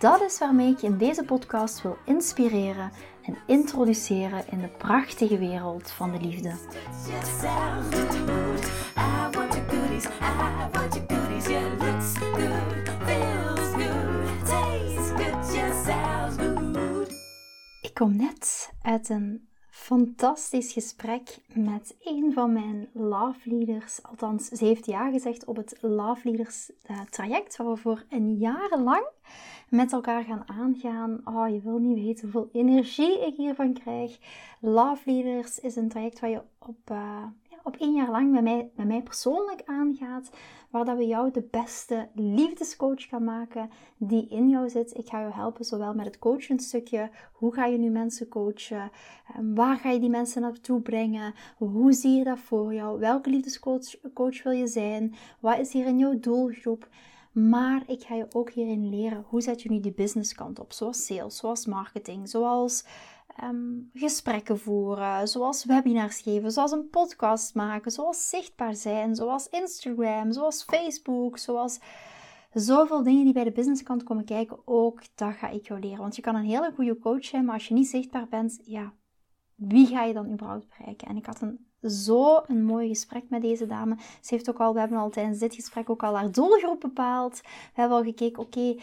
Dat is waarmee ik je in deze podcast wil inspireren en introduceren in de prachtige wereld van de liefde. Ik kom net uit een fantastisch gesprek met een van mijn love leaders. Althans, ze heeft ja gezegd op het love leaders uh, traject, waar we voor een jaar lang met elkaar gaan aangaan. Oh, je wil niet weten hoeveel energie ik hiervan krijg. Love Leaders is een traject waar je op, ja, op één jaar lang met mij, met mij persoonlijk aangaat. Waar dat we jou de beste liefdescoach gaan maken die in jou zit. Ik ga je helpen zowel met het coachen stukje. Hoe ga je nu mensen coachen? Ehm, waar ga je die mensen naartoe brengen? Hoe zie je dat voor jou? Welke liefdescoach coach wil je zijn? Wat is hier in jouw doelgroep? Maar ik ga je ook hierin leren hoe zet je nu die businesskant op, zoals sales, zoals marketing, zoals ehm, gesprekken voeren, zoals webinars geven, zoals een podcast maken, zoals zichtbaar zijn, zoals Instagram, zoals Facebook, zoals zoveel dingen die bij de businesskant komen kijken. Ook dat ga ik jou leren. Want je kan een hele goede coach zijn, maar als je niet zichtbaar bent, ja, wie ga je dan überhaupt bereiken? En ik had een zo een mooi gesprek met deze dame. Ze heeft ook al, we hebben al tijdens dit gesprek ook al haar doelgroep bepaald. We hebben al gekeken, oké,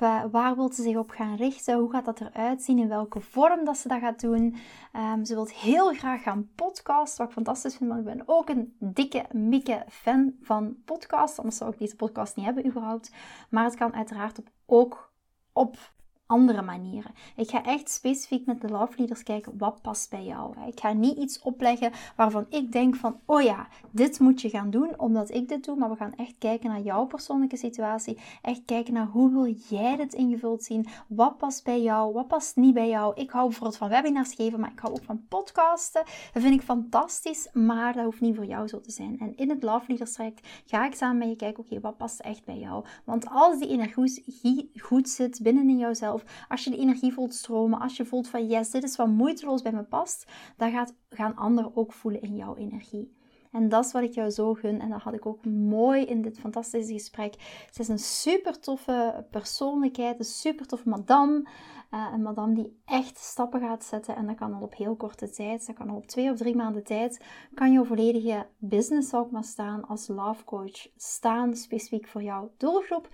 uh, waar wil ze zich op gaan richten? Hoe gaat dat eruit zien? In welke vorm dat ze dat gaat doen? Um, ze wil heel graag gaan podcasten, wat ik fantastisch vind, want ik ben ook een dikke, mikke fan van podcasts. Anders zou ik deze podcast niet hebben überhaupt. Maar het kan uiteraard op, ook op andere manieren. Ik ga echt specifiek met de love leaders kijken wat past bij jou. Ik ga niet iets opleggen waarvan ik denk van, oh ja, dit moet je gaan doen omdat ik dit doe. Maar we gaan echt kijken naar jouw persoonlijke situatie. Echt kijken naar hoe wil jij dit ingevuld zien? Wat past bij jou? Wat past niet bij jou? Ik hou bijvoorbeeld van webinars geven, maar ik hou ook van podcasten. Dat vind ik fantastisch, maar dat hoeft niet voor jou zo te zijn. En in het love leaders traject ga ik samen met je kijken, oké, wat past echt bij jou? Want als die energie goed zit binnen in jouzelf, als je de energie voelt stromen, als je voelt van yes, dit is wat moeiteloos bij me past, dan gaat, gaan anderen ook voelen in jouw energie. En dat is wat ik jou zo gun. En dat had ik ook mooi in dit fantastische gesprek. Ze is een super toffe persoonlijkheid, een super toffe madame. Uh, een madame die echt stappen gaat zetten. En dat kan al op heel korte tijd. Dat kan al op twee of drie maanden tijd. Kan jouw volledige business ook maar staan als love coach. Staan specifiek voor jouw doelgroep.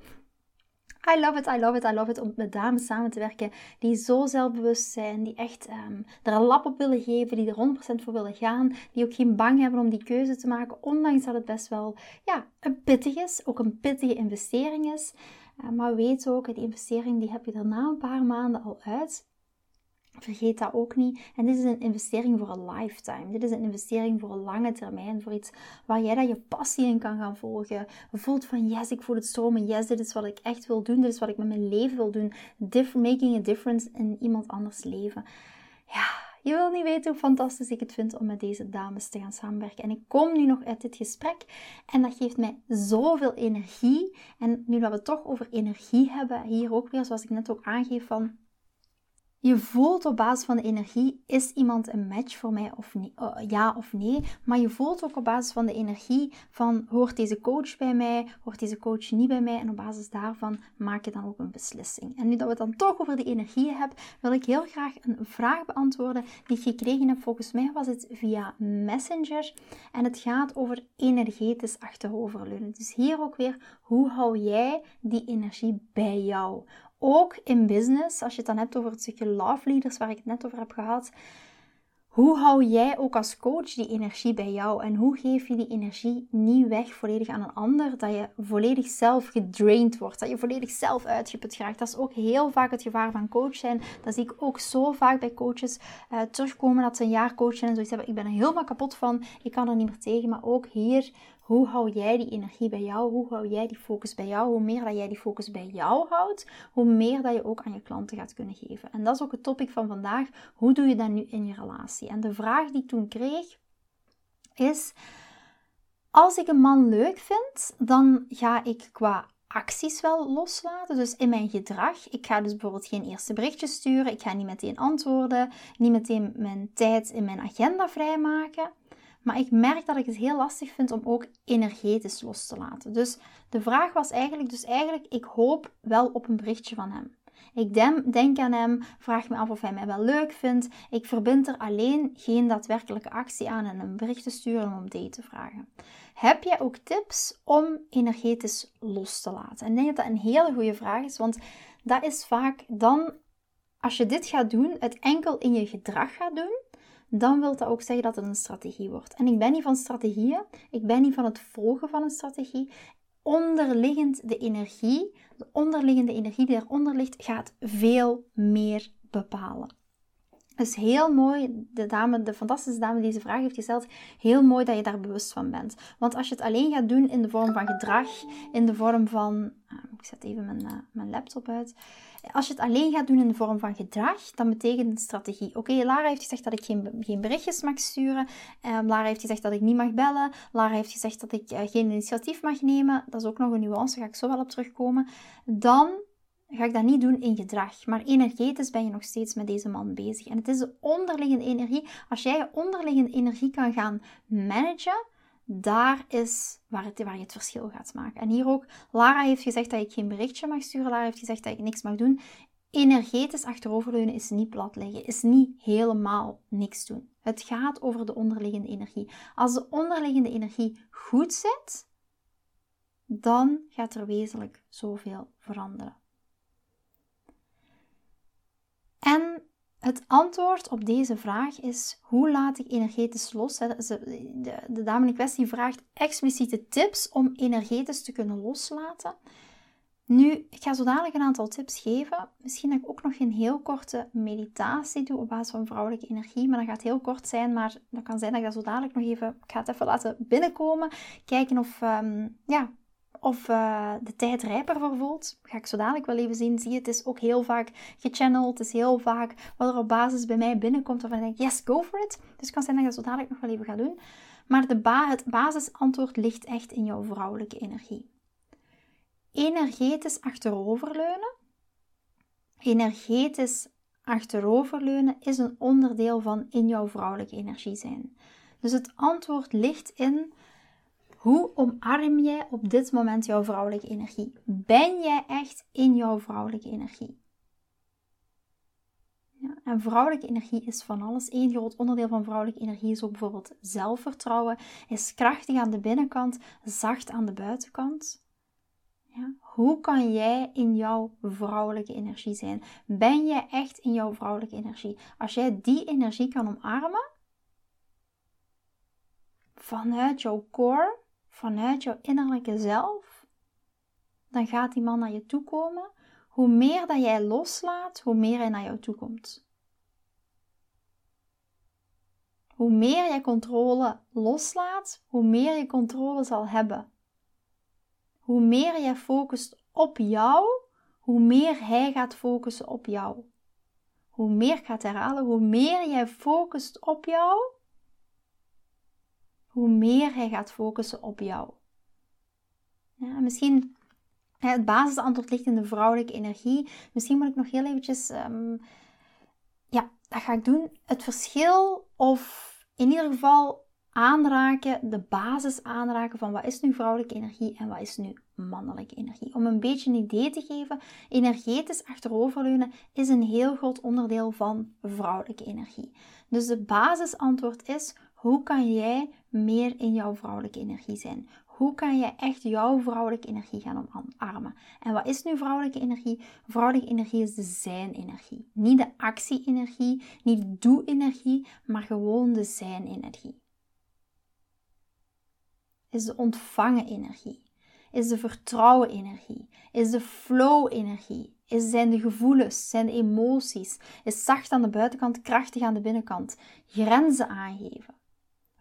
I love it, I love it, I love it om met dames samen te werken die zo zelfbewust zijn, die echt um, er een lap op willen geven, die er 100% voor willen gaan, die ook geen bang hebben om die keuze te maken, ondanks dat het best wel ja, een pittig is, ook een pittige investering is. Uh, maar weet ook, die investering die heb je er na een paar maanden al uit. Vergeet dat ook niet. En dit is een investering voor een lifetime. Dit is een investering voor een lange termijn. Voor iets waar jij dat je passie in kan gaan volgen. Voelt van yes, ik voel het stromen. Yes, dit is wat ik echt wil doen. Dit is wat ik met mijn leven wil doen. making a difference in iemand anders leven. Ja, je wil niet weten hoe fantastisch ik het vind om met deze dames te gaan samenwerken. En ik kom nu nog uit dit gesprek en dat geeft mij zoveel energie. En nu dat we het toch over energie hebben, hier ook weer, zoals ik net ook aangeef van je voelt op basis van de energie, is iemand een match voor mij of oh, ja of nee. Maar je voelt ook op basis van de energie van, hoort deze coach bij mij, hoort deze coach niet bij mij. En op basis daarvan maak je dan ook een beslissing. En nu dat we het dan toch over de energie hebben, wil ik heel graag een vraag beantwoorden die ik gekregen heb. Volgens mij was het via Messenger. En het gaat over energetisch achteroverleunen. Dus hier ook weer, hoe hou jij die energie bij jou? Ook in business, als je het dan hebt over het stukje love leaders waar ik het net over heb gehad. Hoe hou jij ook als coach die energie bij jou en hoe geef je die energie niet weg volledig aan een ander, dat je volledig zelf gedraind wordt, dat je volledig zelf uitgeput geraakt. Dat is ook heel vaak het gevaar van coach zijn. Dat zie ik ook zo vaak bij coaches uh, terugkomen dat ze een jaar coachen en zoiets hebben. Ik ben er helemaal kapot van, ik kan er niet meer tegen, maar ook hier Hoe hou jij die energie bij jou? Hoe hou jij die focus bij jou? Hoe meer dat jij die focus bij jou houdt, hoe meer dat je ook aan je klanten gaat kunnen geven. En dat is ook het topic van vandaag. Hoe doe je dat nu in je relatie? En de vraag die ik toen kreeg is: als ik een man leuk vind, dan ga ik qua acties wel loslaten. Dus in mijn gedrag. Ik ga dus bijvoorbeeld geen eerste berichtje sturen. Ik ga niet meteen antwoorden. Niet meteen mijn tijd in mijn agenda vrijmaken. Maar ik merk dat ik het heel lastig vind om ook energetisch los te laten. Dus de vraag was eigenlijk, dus eigenlijk, ik hoop wel op een berichtje van hem. Ik denk aan hem, vraag me af of hij mij wel leuk vindt. Ik verbind er alleen geen daadwerkelijke actie aan en een bericht te sturen om om date te vragen. Heb jij ook tips om energetisch los te laten? En ik denk dat dat een hele goede vraag is, want dat is vaak dan, als je dit gaat doen, het enkel in je gedrag gaat doen, dan wil dat ook zeggen dat het een strategie wordt. En ik ben niet van strategieën, ik ben niet van het volgen van een strategie. Onderliggend de energie, de onderliggende energie die eronder ligt, gaat veel meer bepalen. Dus heel mooi, de, dame, de fantastische dame die deze vraag heeft gesteld, heel mooi dat je daar bewust van bent. Want als je het alleen gaat doen in de vorm van gedrag, in de vorm van. Ah, ik zet even mijn, uh, mijn laptop uit. Als je het alleen gaat doen in de vorm van gedrag, dan betekent het strategie. Oké, Lara heeft gezegd dat ik geen, geen berichtjes mag sturen. Um, Lara heeft gezegd dat ik niet mag bellen. Lara heeft gezegd dat ik uh, geen initiatief mag nemen. Dat is ook nog een nuance, daar ga ik zo wel op terugkomen. Dan ga ik dat niet doen in gedrag. Maar energetisch ben je nog steeds met deze man bezig. En het is de onderliggende energie. Als jij je onderliggende energie kan gaan managen, daar is waar, het, waar je het verschil gaat maken. En hier ook, Lara heeft gezegd dat ik geen berichtje mag sturen. Lara heeft gezegd dat ik niks mag doen. Energetisch achteroverleunen is niet plat liggen, is niet helemaal niks doen. Het gaat over de onderliggende energie. Als de onderliggende energie goed zit, dan gaat er wezenlijk zoveel veranderen. En het antwoord op deze vraag is: hoe laat ik energetisch los? De, dame in kwestie vraagt expliciete tips om energetisch te kunnen loslaten. Nu, ik ga zo dadelijk een aantal tips geven. Misschien dat ik ook nog een heel korte meditatie doe op basis van vrouwelijke energie. Maar dat gaat heel kort zijn, maar dat kan zijn dat ik dat zo dadelijk nog even... Ik ga het even laten binnenkomen. Kijken of, ehm, ja, of uh, de tijd rijper voor. Ga ik zo dadelijk wel even zien. Zie je, het is ook heel vaak gechanneld. Het is heel vaak wat er op basis bij mij binnenkomt. Waarvan ik denk, yes, go for it. Dus het kan zijn dat ik dat zo dadelijk nog wel even ga doen. Maar de ba het basisantwoord ligt echt in jouw vrouwelijke energie. Energetisch achteroverleunen. Energetisch achteroverleunen is een onderdeel van in jouw vrouwelijke energie zijn. Dus het antwoord ligt in hoe omarm jij op dit moment jouw vrouwelijke energie? Ben jij echt in jouw vrouwelijke energie? Ja, en vrouwelijke energie is van alles. Eén groot onderdeel van vrouwelijke energie is ook bijvoorbeeld zelfvertrouwen. Is krachtig aan de binnenkant, zacht aan de buitenkant. Ja, hoe kan jij in jouw vrouwelijke energie zijn? Ben jij echt in jouw vrouwelijke energie? Als jij die energie kan omarmen, vanuit jouw core, vanuit jouw innerlijke zelf, dan gaat die man naar je toe komen. Hoe meer dat jij loslaat, hoe meer hij naar jou toe komt. Hoe meer jij controle loslaat, hoe meer je controle zal hebben. Hoe meer jij focust op jou, hoe meer hij gaat focussen op jou. Hoe meer ik ga het herhalen, hoe meer jij focust op jou, hoe meer hij gaat focussen op jou. Ja, misschien het basisantwoord ligt in de vrouwelijke energie. Misschien moet ik nog heel eventjes, um, ja, dat ga ik doen. Het verschil of in ieder geval aanraken, de basis aanraken van wat is nu vrouwelijke energie en wat is nu mannelijke energie. Om een beetje een idee te geven, energetisch achteroverleunen is een heel groot onderdeel van vrouwelijke energie. Dus de basisantwoord is hoe kan jij meer in jouw vrouwelijke energie zijn? Hoe kan je echt jouw vrouwelijke energie gaan omarmen? En wat is nu vrouwelijke energie? Vrouwelijke energie is de zijn-energie. Niet de actie-energie, niet de doe-energie, maar gewoon de zijn-energie. Is de ontvangen-energie. Is de vertrouwen-energie. Is de flow-energie. Is, zijn de gevoelens, zijn de emoties. Is zacht aan de buitenkant, krachtig aan de binnenkant. Grenzen aangeven.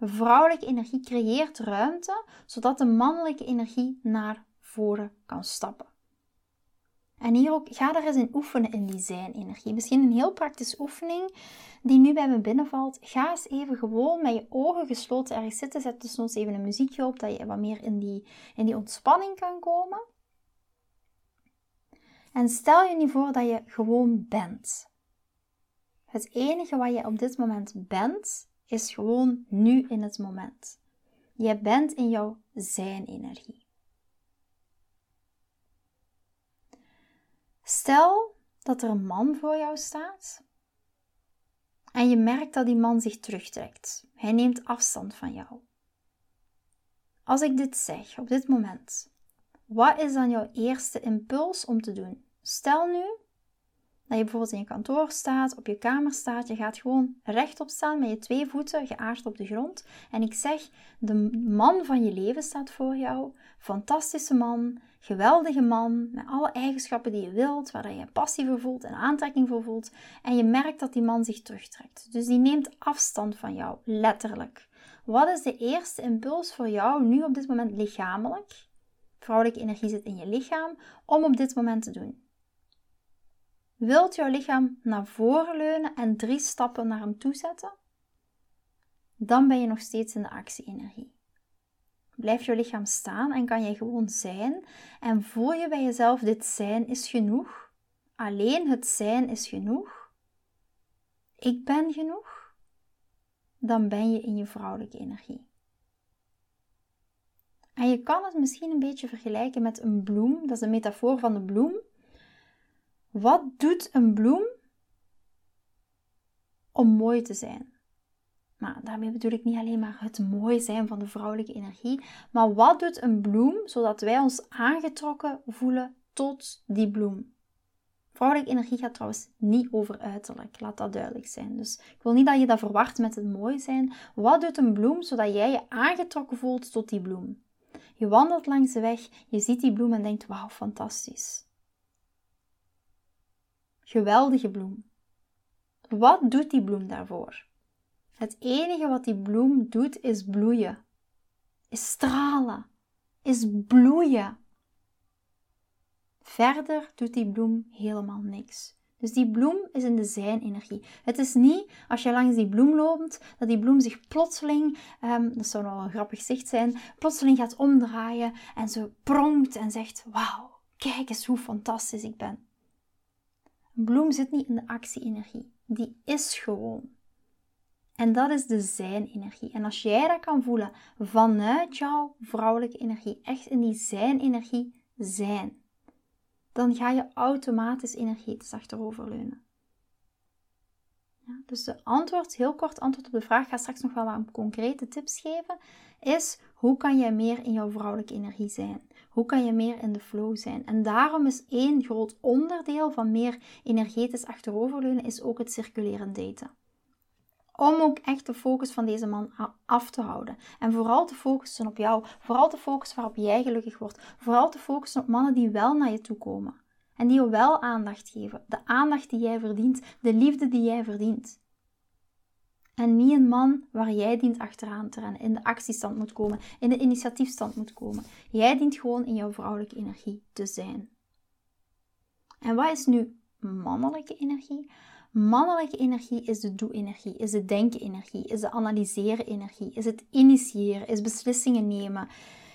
Vrouwelijke energie creëert ruimte zodat de mannelijke energie naar voren kan stappen. En hier ook, ga er eens in oefenen in die zijn-energie. Misschien een heel praktische oefening die nu bij me binnenvalt. Ga eens even gewoon met je ogen gesloten ergens zitten. Zet dus ons even een muziekje op, dat je wat meer in die, in die ontspanning kan komen. En stel je nu voor dat je gewoon bent. Het enige wat je op dit moment bent, is gewoon nu in het moment. Je bent in jouw zijn-energie. Stel dat er een man voor jou staat en je merkt dat die man zich terugtrekt. Hij neemt afstand van jou. Als ik dit zeg op dit moment, wat is dan jouw eerste impuls om te doen? Stel nu dat je bijvoorbeeld in je kantoor staat, op je kamer staat, je gaat gewoon rechtop staan met je twee voeten geaard op de grond. En ik zeg, de man van je leven staat voor jou, fantastische man, geweldige man, met alle eigenschappen die je wilt, waar je passie voor voelt en aantrekking voor voelt. En je merkt dat die man zich terugtrekt. Dus die neemt afstand van jou, letterlijk. Wat is de eerste impuls voor jou nu op dit moment lichamelijk? Vrouwelijke energie zit in je lichaam om op dit moment te doen. Wilt jouw lichaam naar voren leunen en drie stappen naar hem toe zetten? Dan ben je nog steeds in de actie-energie. Blijft jouw lichaam staan en kan je gewoon zijn en voel je bij jezelf dit zijn is genoeg. Alleen het zijn is genoeg. Ik ben genoeg. Dan ben je in je vrouwelijke energie. En je kan het misschien een beetje vergelijken met een bloem. Dat is een metafoor van de bloem. Wat doet een bloem om mooi te zijn? Maar daarmee bedoel ik niet alleen maar het mooi zijn van de vrouwelijke energie, maar wat doet een bloem zodat wij ons aangetrokken voelen tot die bloem? Vrouwelijke energie gaat trouwens niet over uiterlijk, laat dat duidelijk zijn. Dus ik wil niet dat je dat verwart met het mooi zijn. Wat doet een bloem zodat jij je aangetrokken voelt tot die bloem? Je wandelt langs de weg, je ziet die bloem en denkt: wauw, fantastisch. Geweldige bloem. Wat doet die bloem daarvoor? Het enige wat die bloem doet is bloeien, is stralen, is bloeien. Verder doet die bloem helemaal niks. Dus die bloem is in de zijn-energie. Het is niet als je langs die bloem loopt, dat die bloem zich plotseling, um, dat zou wel een grappig zicht zijn, plotseling gaat omdraaien en ze pronkt en zegt: Wauw, kijk eens hoe fantastisch ik ben. Bloem zit niet in de actie-energie, die is gewoon. En dat is de zijn-energie. En als jij dat kan voelen vanuit jouw vrouwelijke energie, echt in die zijn-energie zijn, dan ga je automatisch energetisch achteroverleunen. Ja, dus de antwoord, heel kort antwoord op de vraag, ga straks nog wel wat concrete tips geven, is hoe kan jij meer in jouw vrouwelijke energie zijn? Hoe kan je meer in de flow zijn? En daarom is één groot onderdeel van meer energetisch achteroverleunen is ook het circuleren daten. Om ook echt de focus van deze man af te houden. En vooral te focussen op jou. Vooral te focussen waarop jij gelukkig wordt. Vooral te focussen op mannen die wel naar je toe komen. En die je wel aandacht geven. De aandacht die jij verdient. De liefde die jij verdient. En niet een man waar jij dient achteraan te rennen, in de actiestand moet komen, in de initiatiefstand moet komen. Jij dient gewoon in jouw vrouwelijke energie te zijn. En wat is nu mannelijke energie? Mannelijke energie is de doe-energie, is de denken-energie, is de analyseren-energie, is het initiëren, is beslissingen nemen,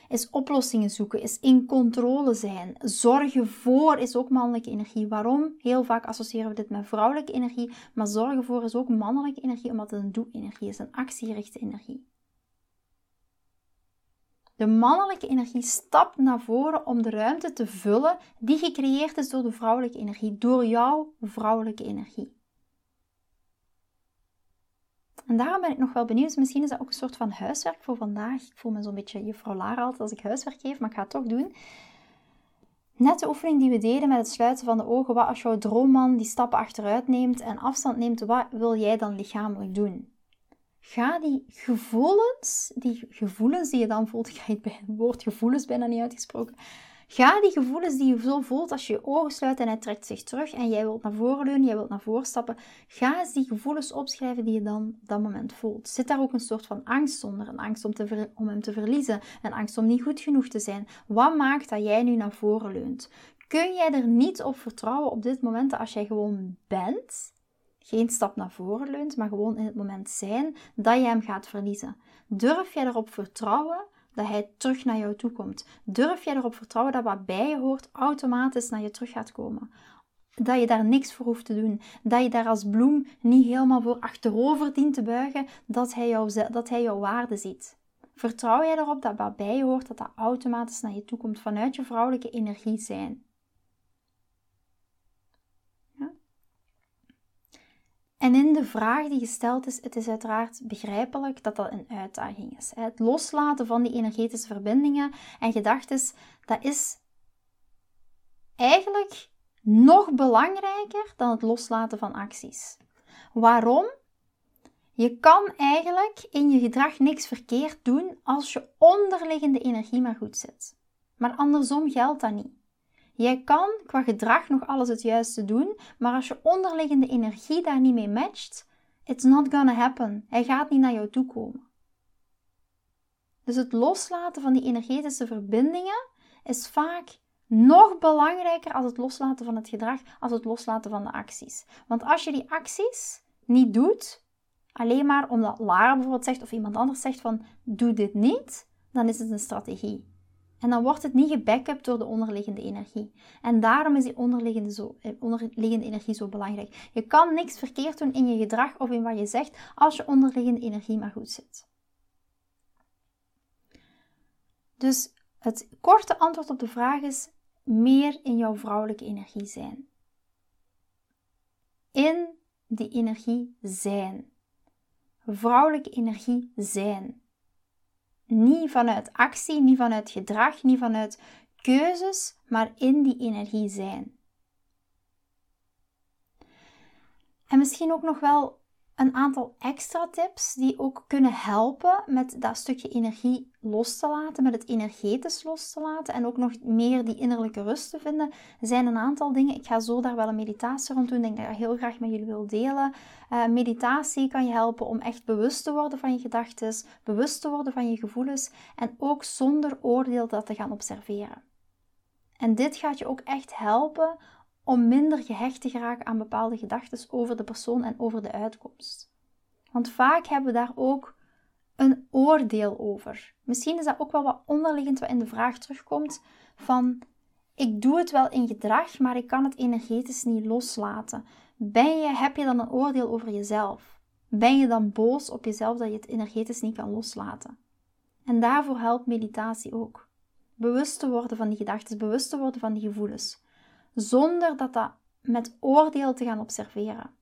is oplossingen zoeken, is in controle zijn. Zorgen voor is ook mannelijke energie. Waarom? Heel vaak associëren we dit met vrouwelijke energie, maar zorgen voor is ook mannelijke energie, omdat het een doe-energie is, een actiegerichte energie. De mannelijke energie stapt naar voren om de ruimte te vullen die gecreëerd is door de vrouwelijke energie, door jouw vrouwelijke energie. En daarom ben ik nog wel benieuwd. Misschien is dat ook een soort van huiswerk voor vandaag. Ik voel me zo'n beetje juffrouw Lara altijd als ik huiswerk geef, maar ik ga het toch doen. Net de oefening die we deden met het sluiten van de ogen. Wat als jouw droomman die stappen achteruit neemt en afstand neemt, wat wil jij dan lichamelijk doen? Ga die gevoelens, die gevoelens die je dan voelt, ik bij het woord gevoelens bijna niet uitgesproken. Ga die gevoelens die je zo voelt als je je ogen sluit en hij trekt zich terug en jij wilt naar voren leunen, jij wilt naar voren stappen. Ga eens die gevoelens opschrijven die je dan dat moment voelt. Zit daar ook een soort van angst onder? Een angst om, te om hem te verliezen, een angst om niet goed genoeg te zijn. Wat maakt dat jij nu naar voren leunt? Kun jij er niet op vertrouwen op dit moment als jij gewoon bent? Geen stap naar voren leunt, maar gewoon in het moment zijn dat je hem gaat verliezen. Durf jij erop vertrouwen dat hij terug naar jou toe komt? Durf jij erop vertrouwen dat wat bij je hoort automatisch naar je terug gaat komen? Dat je daar niks voor hoeft te doen. Dat je daar als bloem niet helemaal voor achterover dient te buigen, dat hij, jou, dat hij jouw waarde ziet. Vertrouw jij erop dat wat bij je hoort, dat dat automatisch naar je toe komt vanuit je vrouwelijke energie zijn? En in de vraag die gesteld is, het is uiteraard begrijpelijk dat dat een uitdaging is. Het loslaten van die energetische verbindingen en gedachten, dat is eigenlijk nog belangrijker dan het loslaten van acties. Waarom? Je kan eigenlijk in je gedrag niks verkeerd doen als je onderliggende energie maar goed zit. Maar andersom geldt dat niet. Jij kan qua gedrag nog alles het juiste doen, maar als je onderliggende energie daar niet mee matcht, it's not gonna happen. Hij gaat niet naar jou toe komen. Dus het loslaten van die energetische verbindingen is vaak nog belangrijker als het loslaten van het gedrag, als het loslaten van de acties. Want als je die acties niet doet, alleen maar omdat Lara bijvoorbeeld zegt of iemand anders zegt van doe dit niet, dan is het een strategie. En dan wordt het niet gebackupt door de onderliggende energie. En daarom is die onderliggende, zo, eh, onderliggende energie zo belangrijk. Je kan niks verkeerd doen in je gedrag of in wat je zegt als je onderliggende energie maar goed zit. Dus het korte antwoord op de vraag is meer in jouw vrouwelijke energie zijn. In die energie zijn. Vrouwelijke energie zijn. Niet vanuit actie, niet vanuit gedrag, niet vanuit keuzes, maar in die energie zijn. En misschien ook nog wel een aantal extra tips die ook kunnen helpen met dat stukje energie los te laten, met het energetisch los te laten en ook nog meer die innerlijke rust te vinden, zijn een aantal dingen. Ik ga zo daar wel een meditatie rond doen, denk dat ik dat heel graag met jullie wil delen. Uh, meditatie kan je helpen om echt bewust te worden van je gedachten, bewust te worden van je gevoelens en ook zonder oordeel dat te gaan observeren. En dit gaat je ook echt helpen om minder gehecht te geraken aan bepaalde gedachten over de persoon en over de uitkomst. Want vaak hebben we daar ook een oordeel over. Misschien is dat ook wel wat onderliggend wat in de vraag terugkomt van ik doe het wel in gedrag, maar ik kan het energetisch niet loslaten. Ben je, heb je dan een oordeel over jezelf? Ben je dan boos op jezelf dat je het energetisch niet kan loslaten? En daarvoor helpt meditatie ook. Bewust te worden van die gedachten, bewust te worden van die gevoelens zonder dat dat met oordeel te gaan observeren.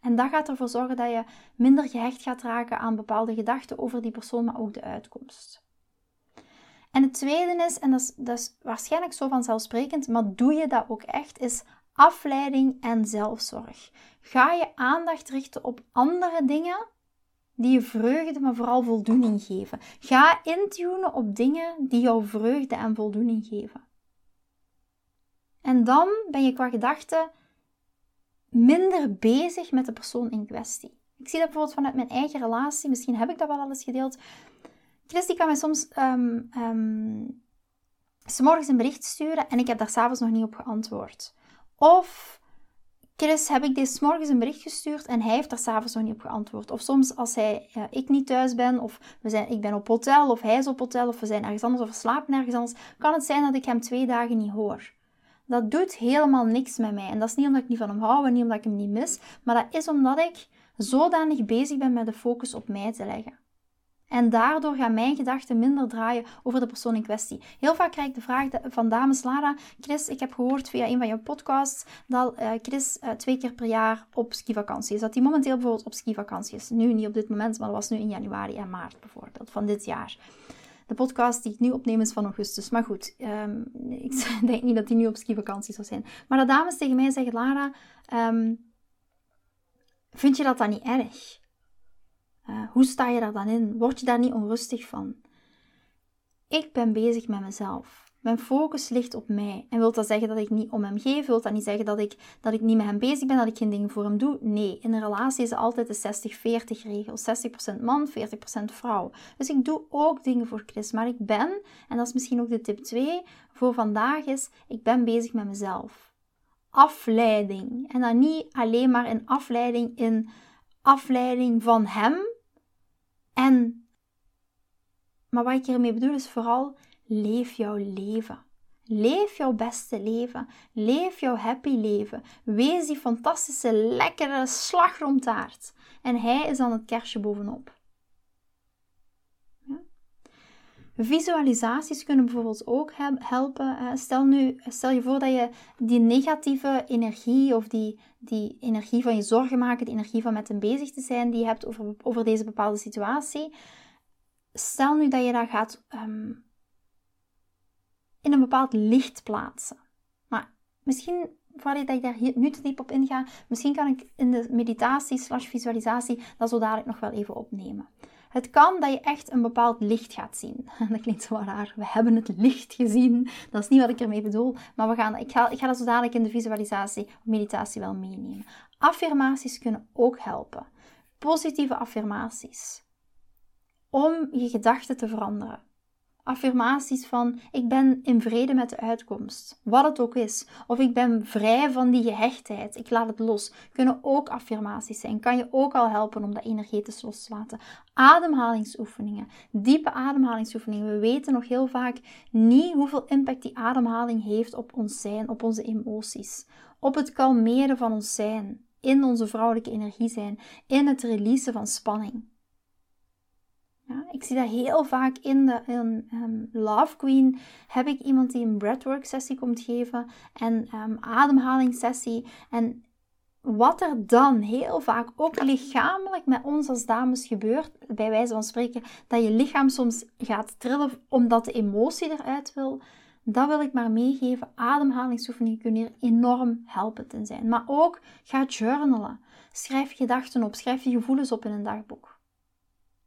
En dat gaat ervoor zorgen dat je minder gehecht gaat raken aan bepaalde gedachten over die persoon, maar ook de uitkomst. En het tweede is, en dat is, dat is waarschijnlijk zo vanzelfsprekend, maar doe je dat ook echt, is afleiding en zelfzorg. Ga je aandacht richten op andere dingen die je vreugde, maar vooral voldoening geven. Ga intunen op dingen die jou vreugde en voldoening geven. En dan ben je qua gedachten minder bezig met de persoon in kwestie. Ik zie dat bijvoorbeeld vanuit mijn eigen relatie. Misschien heb ik dat wel alles gedeeld. Chris die kan mij soms um, um, s morgens een bericht sturen en ik heb daar s'avonds nog niet op geantwoord. Of Chris heb ik deze morgens een bericht gestuurd en hij heeft daar s'avonds nog niet op geantwoord. Of soms als hij, uh, ik niet thuis ben, of we zijn, ik ben op hotel, of hij is op hotel, of we zijn ergens anders, of we slapen ergens anders, kan het zijn dat ik hem twee dagen niet hoor dat doet helemaal niks met mij. En dat is niet omdat ik niet van hem hou en niet omdat ik hem niet mis, maar dat is omdat ik zodanig bezig ben met de focus op mij te leggen. En daardoor gaan mijn gedachten minder draaien over de persoon in kwestie. Heel vaak krijg ik de vraag van dames Lara, Chris, ik heb gehoord via een van jouw podcasts dat uh, Chris uh, twee keer per jaar op skivakantie is. Dat hij momenteel bijvoorbeeld op skivakantie is. Nu niet op dit moment, maar dat was nu in januari en maart bijvoorbeeld van dit jaar. De podcast die ik nu opneem is van augustus. Maar goed, um, ik denk niet dat die nu op skivakantie zou zijn. Maar dat dames tegen mij zeggen, Lara, um, vind je dat dan niet erg? Uh, hoe sta je daar dan in? Word je daar niet onrustig van? Ik ben bezig met mezelf Mijn focus ligt op mij. En wil dat zeggen dat ik niet om hem geef? Wil dat niet zeggen dat ik, dat ik niet met hem bezig ben, dat ik geen dingen voor hem doe? Nee, in een relatie is altijd de 60-40 regel. 60% man, 40% vrouw. Dus ik doe ook dingen voor Chris. Maar ik ben, en dat is misschien ook de tip 2 voor vandaag, is ik ben bezig met mezelf. Afleiding. En dan niet alleen maar in afleiding in afleiding van hem. En, maar wat ik hiermee bedoel is vooral leef jouw leven. Leef jouw beste leven. Leef jouw happy leven. Wees die fantastische, lekkere slagroomtaart. En hij is dan het kerstje bovenop. Visualisaties kunnen bijvoorbeeld ook helpen. Stel, nu, stel je voor dat je die negatieve energie of die, die energie van je zorgen maken, die energie van met hem bezig te zijn, die je hebt over, over deze bepaalde situatie. Stel nu dat je dat gaat ehm, in een bepaald licht plaatsen. Maar misschien, voordat ik daar nu te diep op inga, misschien kan ik in de meditatie slash visualisatie dat zo dadelijk nog wel even opnemen. Het kan dat je echt een bepaald licht gaat zien. Dat klinkt zo raar. We hebben het licht gezien. Dat is niet wat ik ermee bedoel. Maar we gaan, ik, ga, ik ga dat zo dadelijk in de visualisatie of meditatie wel meenemen. Affirmaties kunnen ook helpen. Positieve affirmaties. Om je gedachten te veranderen affirmaties van ik ben in vrede met de uitkomst, wat het ook is. Of ik ben vrij van die gehechtheid, ik laat het los. Kunnen ook affirmaties zijn. Kan je ook al helpen om dat energetisch los te laten. Ademhalingsoefeningen, diepe ademhalingsoefeningen. We weten nog heel vaak niet hoeveel impact die ademhaling heeft op ons zijn, op onze emoties. Op het kalmeren van ons zijn, in onze vrouwelijke energie zijn, in het releasen van spanning. Ja, ik zie dat heel vaak in de um, Love Queen. Heb ik iemand die een breathwork sessie komt geven en um, ehm, ademhalingssessie. En wat er dan heel vaak ook lichamelijk met ons als dames gebeurt, bij wijze van spreken, dat je lichaam soms gaat trillen omdat de emotie eruit wil, dat wil ik maar meegeven. Ademhalingsoefeningen kunnen hier enorm helpend in zijn. Maar ook ga journalen. Schrijf gedachten op, schrijf je gevoelens op in een dagboek.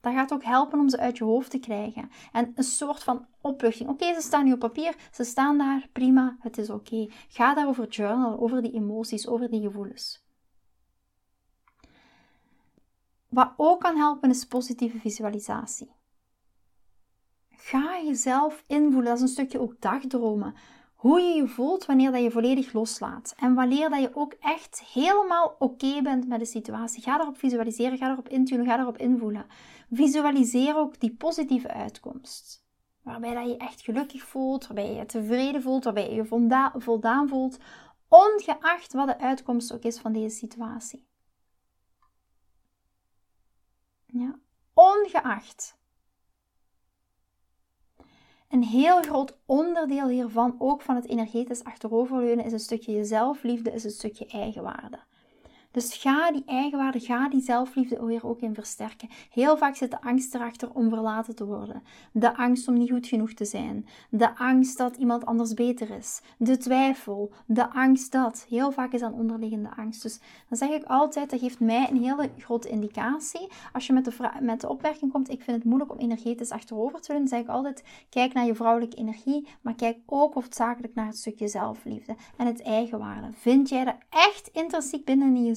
Dat gaat ook helpen om ze uit je hoofd te krijgen. En een soort van opluchting. Oké, ze staan nu op papier, ze staan daar, prima, het is oké. Ga daarover journalen, over die emoties, over die gevoelens. Wat ook kan helpen is positieve visualisatie. Ga jezelf invoelen, dat is een stukje ook dagdromen hoe je je voelt wanneer dat je volledig loslaat. En wanneer dat je ook echt helemaal oké bent met de situatie. Ga daarop visualiseren, ga daarop intunen, ga daarop invoelen. Visualiseer ook die positieve uitkomst. Waarbij dat je echt gelukkig voelt, waarbij je je tevreden voelt, waarbij je je voldaan voelt. Ongeacht wat de uitkomst ook is van deze situatie. Ja, ongeacht. Een heel groot onderdeel hiervan, ook van het energetisch achteroverleunen, is een stukje jezelfliefde, is een stukje eigenwaarde. Dus ga die eigenwaarde, ga die zelfliefde weer ook in versterken. Heel vaak zit de angst erachter om verlaten te worden. De angst om niet goed genoeg te zijn. De angst dat iemand anders beter is. De twijfel. De angst dat. Heel vaak is dat onderliggende angst. Dus dan zeg ik altijd, dat geeft mij een hele grote indicatie. Als je met de, met de opmerking komt, ik vind het moeilijk om energetisch achterover te doen, zeg ik altijd, kijk naar je vrouwelijke energie, maar kijk ook hoofdzakelijk naar het stukje zelfliefde en het eigenwaarde. Vind jij dat echt intrinsiek binnen in?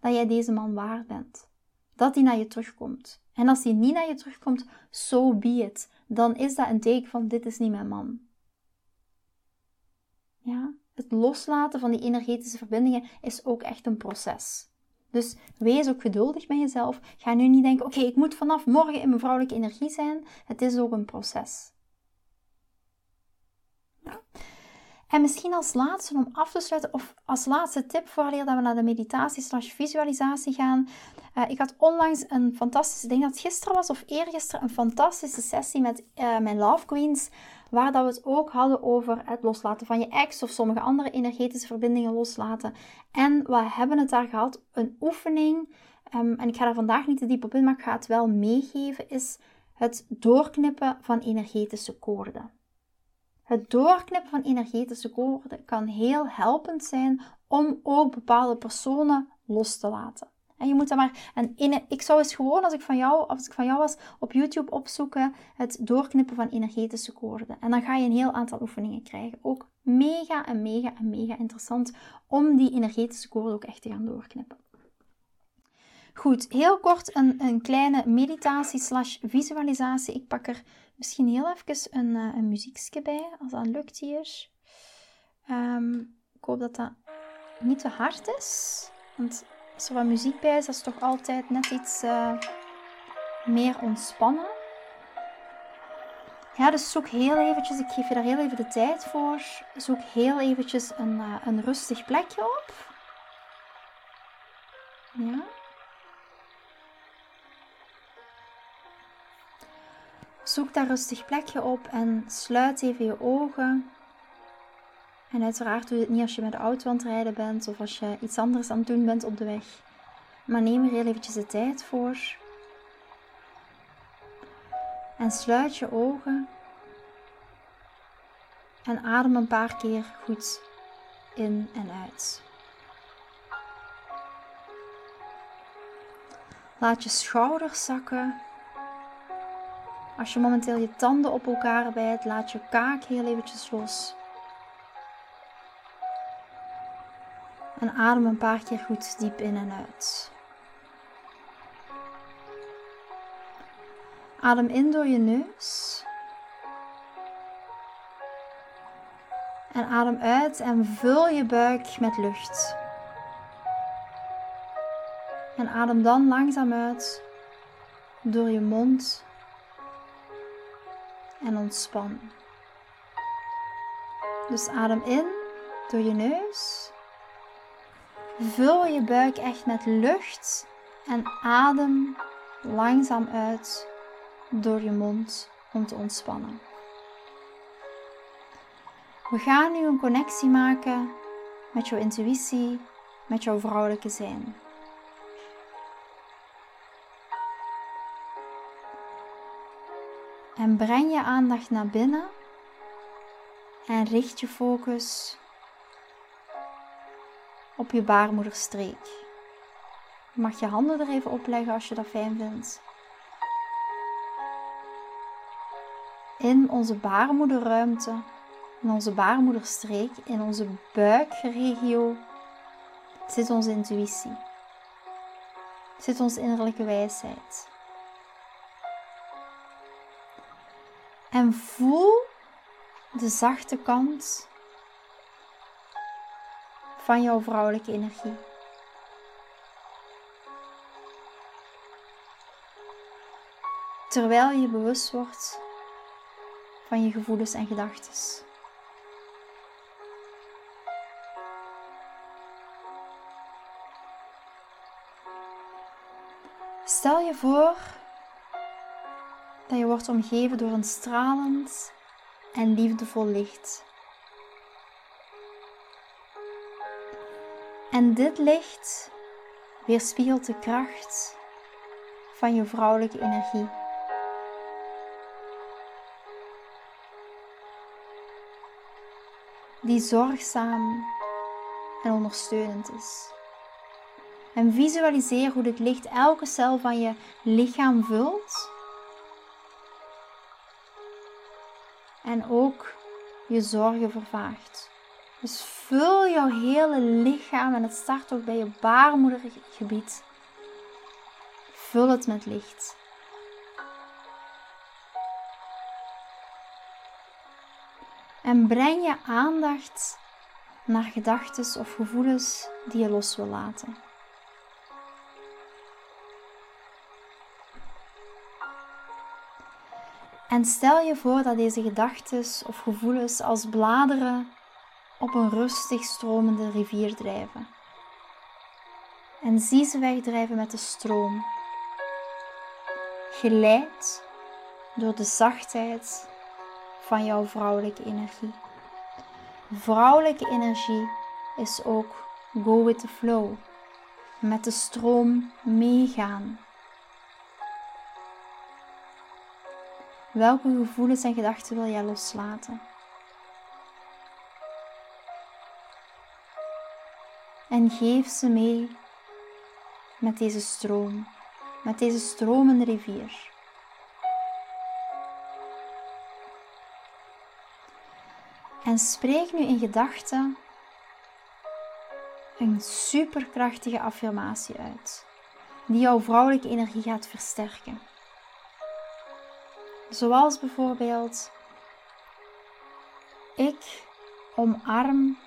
Dat jij deze man waard bent. Dat hij naar je terugkomt. En als hij niet naar je terugkomt, so be it. Dan is dat een teken van dit is niet mijn man. Ja, het loslaten van die energetische verbindingen is ook echt een proces. Dus wees ook geduldig met jezelf. Ga nu niet denken: oké, ik moet vanaf morgen in mijn vrouwelijke energie zijn. Het is ook een proces. Ja. En misschien als laatste om af te sluiten, of als laatste tip voor dat we naar de meditatie slash visualisatie gaan. Uh, ik had onlangs een fantastische, ik denk dat het gisteren was of eergisteren, een fantastische sessie met uh, mijn Love Queens. Waar dat we het ook hadden over het loslaten van je ex of sommige andere energetische verbindingen loslaten. En we hebben het daar gehad, een oefening. Um, en ik ga daar vandaag niet te diep op in, maar ik ga het wel meegeven, is het doorknippen van energetische koorden. Het doorknippen van energetische koorden kan heel helpend zijn om ook bepaalde personen los te laten. En je moet dan maar. En ik zou eens gewoon, als ik, van jou, als ik van jou was, op YouTube opzoeken het doorknippen van energetische koorden. En dan ga je een heel aantal oefeningen krijgen. Ook mega en mega en mega interessant om die energetische koorden ook echt te gaan doorknippen. Goed, heel kort een, een kleine meditatie slash visualisatie. Ik pak er misschien heel even een, uh, een muziekje bij, als dat lukt hier. Um, ik hoop dat dat niet te hard is. Want als wat muziek bij is, dat is toch altijd net iets uh, meer ontspannen. Ja, dus zoek heel eventjes, ik geef je daar heel even de tijd voor. Zoek heel eventjes een, uh, een rustig plekje op. Ja. Zoek daar rustig plekje op en sluit even je ogen. En uiteraard doe je het niet als je met de auto aan het rijden bent of als je iets anders aan het doen bent op de weg. Maar neem er heel eventjes de tijd voor. En sluit je ogen. En adem een paar keer goed in en uit. Laat je schouders zakken. Als je momenteel je tanden op elkaar bijt, laat je kaak heel eventjes los. En adem een paar keer goed diep in en uit. Adem in door je neus. En adem uit en vul je buik met lucht. En adem dan langzaam uit door je mond en ontspan. Dus adem in door je neus. Vul je buik echt met lucht en adem langzaam uit door je mond om te ontspannen. We gaan nu een connectie maken met jouw intuïtie, met jouw vrouwelijke zijn. En breng je aandacht naar binnen en richt je focus op je baarmoederstreek. Je mag je handen er even op leggen als je dat fijn vindt. In onze baarmoederruimte, in onze baarmoederstreek, in onze buikregio zit onze intuïtie. Zit onze innerlijke wijsheid. En voel de zachte kant van jouw vrouwelijke energie. Terwijl je bewust wordt van je gevoelens en gedachten. Stel je voor dat je wordt omgeven door een stralend en liefdevol licht. En dit licht weerspiegelt de kracht van je vrouwelijke energie. Die zorgzaam en ondersteunend is. En visualiseer hoe dit licht elke cel van je lichaam vult en ook je zorgen vervaagt. Dus vul jouw hele lichaam en het start ook bij je baarmoedergebied. Vul het met licht. En breng je aandacht naar gedachten of gevoelens die je los wil laten. En stel je voor dat deze gedachten of gevoelens als bladeren op een rustig stromende rivier drijven. En zie ze wegdrijven met de stroom, geleid door de zachtheid van jouw vrouwelijke energie. Vrouwelijke energie is ook go with the flow, met de stroom meegaan Welke gevoelens en gedachten wil jij loslaten? En geef ze mee met deze stroom, met deze stromende rivier. En spreek nu in gedachten een superkrachtige affirmatie uit, die jouw vrouwelijke energie gaat versterken. Zoals bijvoorbeeld: Ik omarm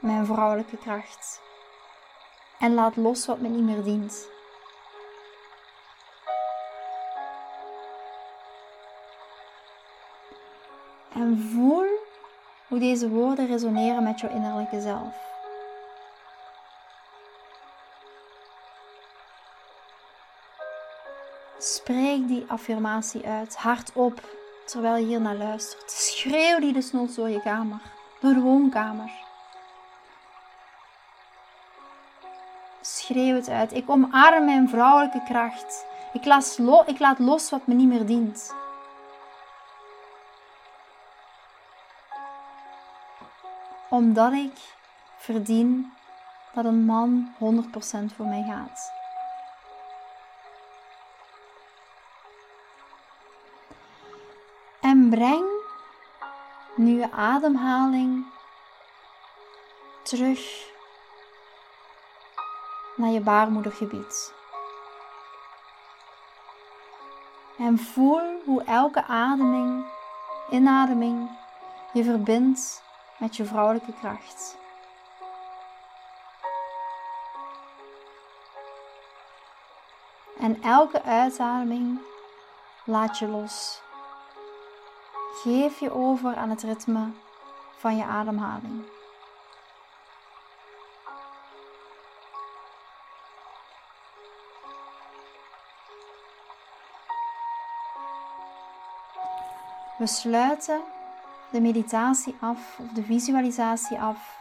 mijn vrouwelijke kracht en laat los wat me niet meer dient. En voel hoe deze woorden resoneren met jouw innerlijke zelf. Spreek die affirmatie uit, hardop, terwijl je hier naar luistert. Schreeuw die desnoods door je kamer, door de woonkamer. Schreeuw het uit. Ik omarm mijn vrouwelijke kracht. Ik laat, ik laat los wat me niet meer dient. Omdat ik verdien dat een man 100% voor mij gaat. En breng nu je ademhaling terug naar je baarmoedergebied. En voel hoe elke ademing, inademing, je verbindt met je vrouwelijke kracht. En elke uitademing laat je los. Geef je over aan het ritme van je ademhaling. We sluiten de meditatie af of de visualisatie af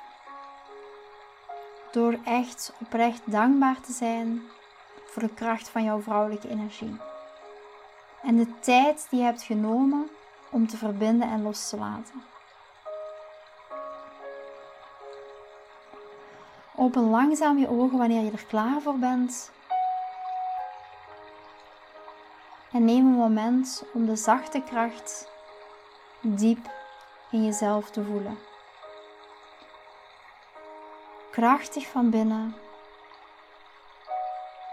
door echt oprecht dankbaar te zijn voor de kracht van jouw vrouwelijke energie. En de tijd die je hebt genomen om te verbinden en los te laten. Open langzaam je ogen wanneer je er klaar voor bent. En neem een moment om de zachte kracht diep in jezelf te voelen. Krachtig van binnen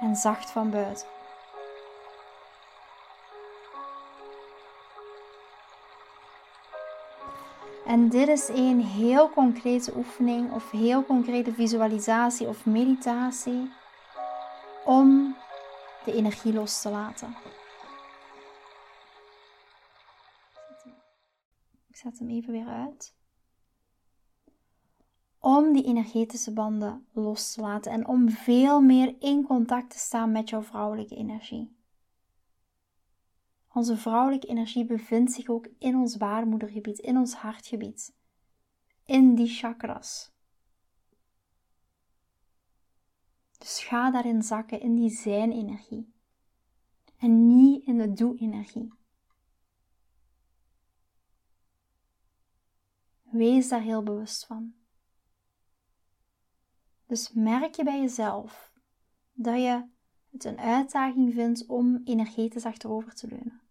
en zacht van buiten. En dit is een heel concrete oefening of heel concrete visualisatie of meditatie om de energie los te laten. Ik zet hem even weer uit. Om die energetische banden los te laten en om veel meer in contact te staan met jouw vrouwelijke energie. Onze vrouwelijke energie bevindt zich ook in ons baarmoedergebied, in ons hartgebied, in die chakras. Dus ga daarin zakken, in die zijn-energie. En niet in de doe-energie. Wees daar heel bewust van. Dus merk je bij jezelf dat je het een uitdaging vindt om energetisch achterover te leunen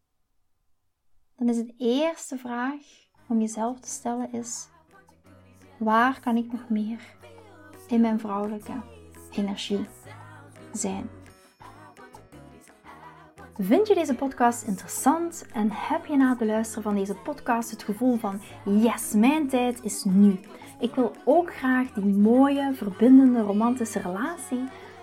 dan is het eerste vraag om jezelf te stellen is: waar kan ik nog meer in mijn vrouwelijke energie zijn? Vind je deze podcast interessant en heb je na het beluisteren van deze podcast het gevoel van yes, mijn tijd is nu. Ik wil ook graag die mooie, verbindende, romantische relatie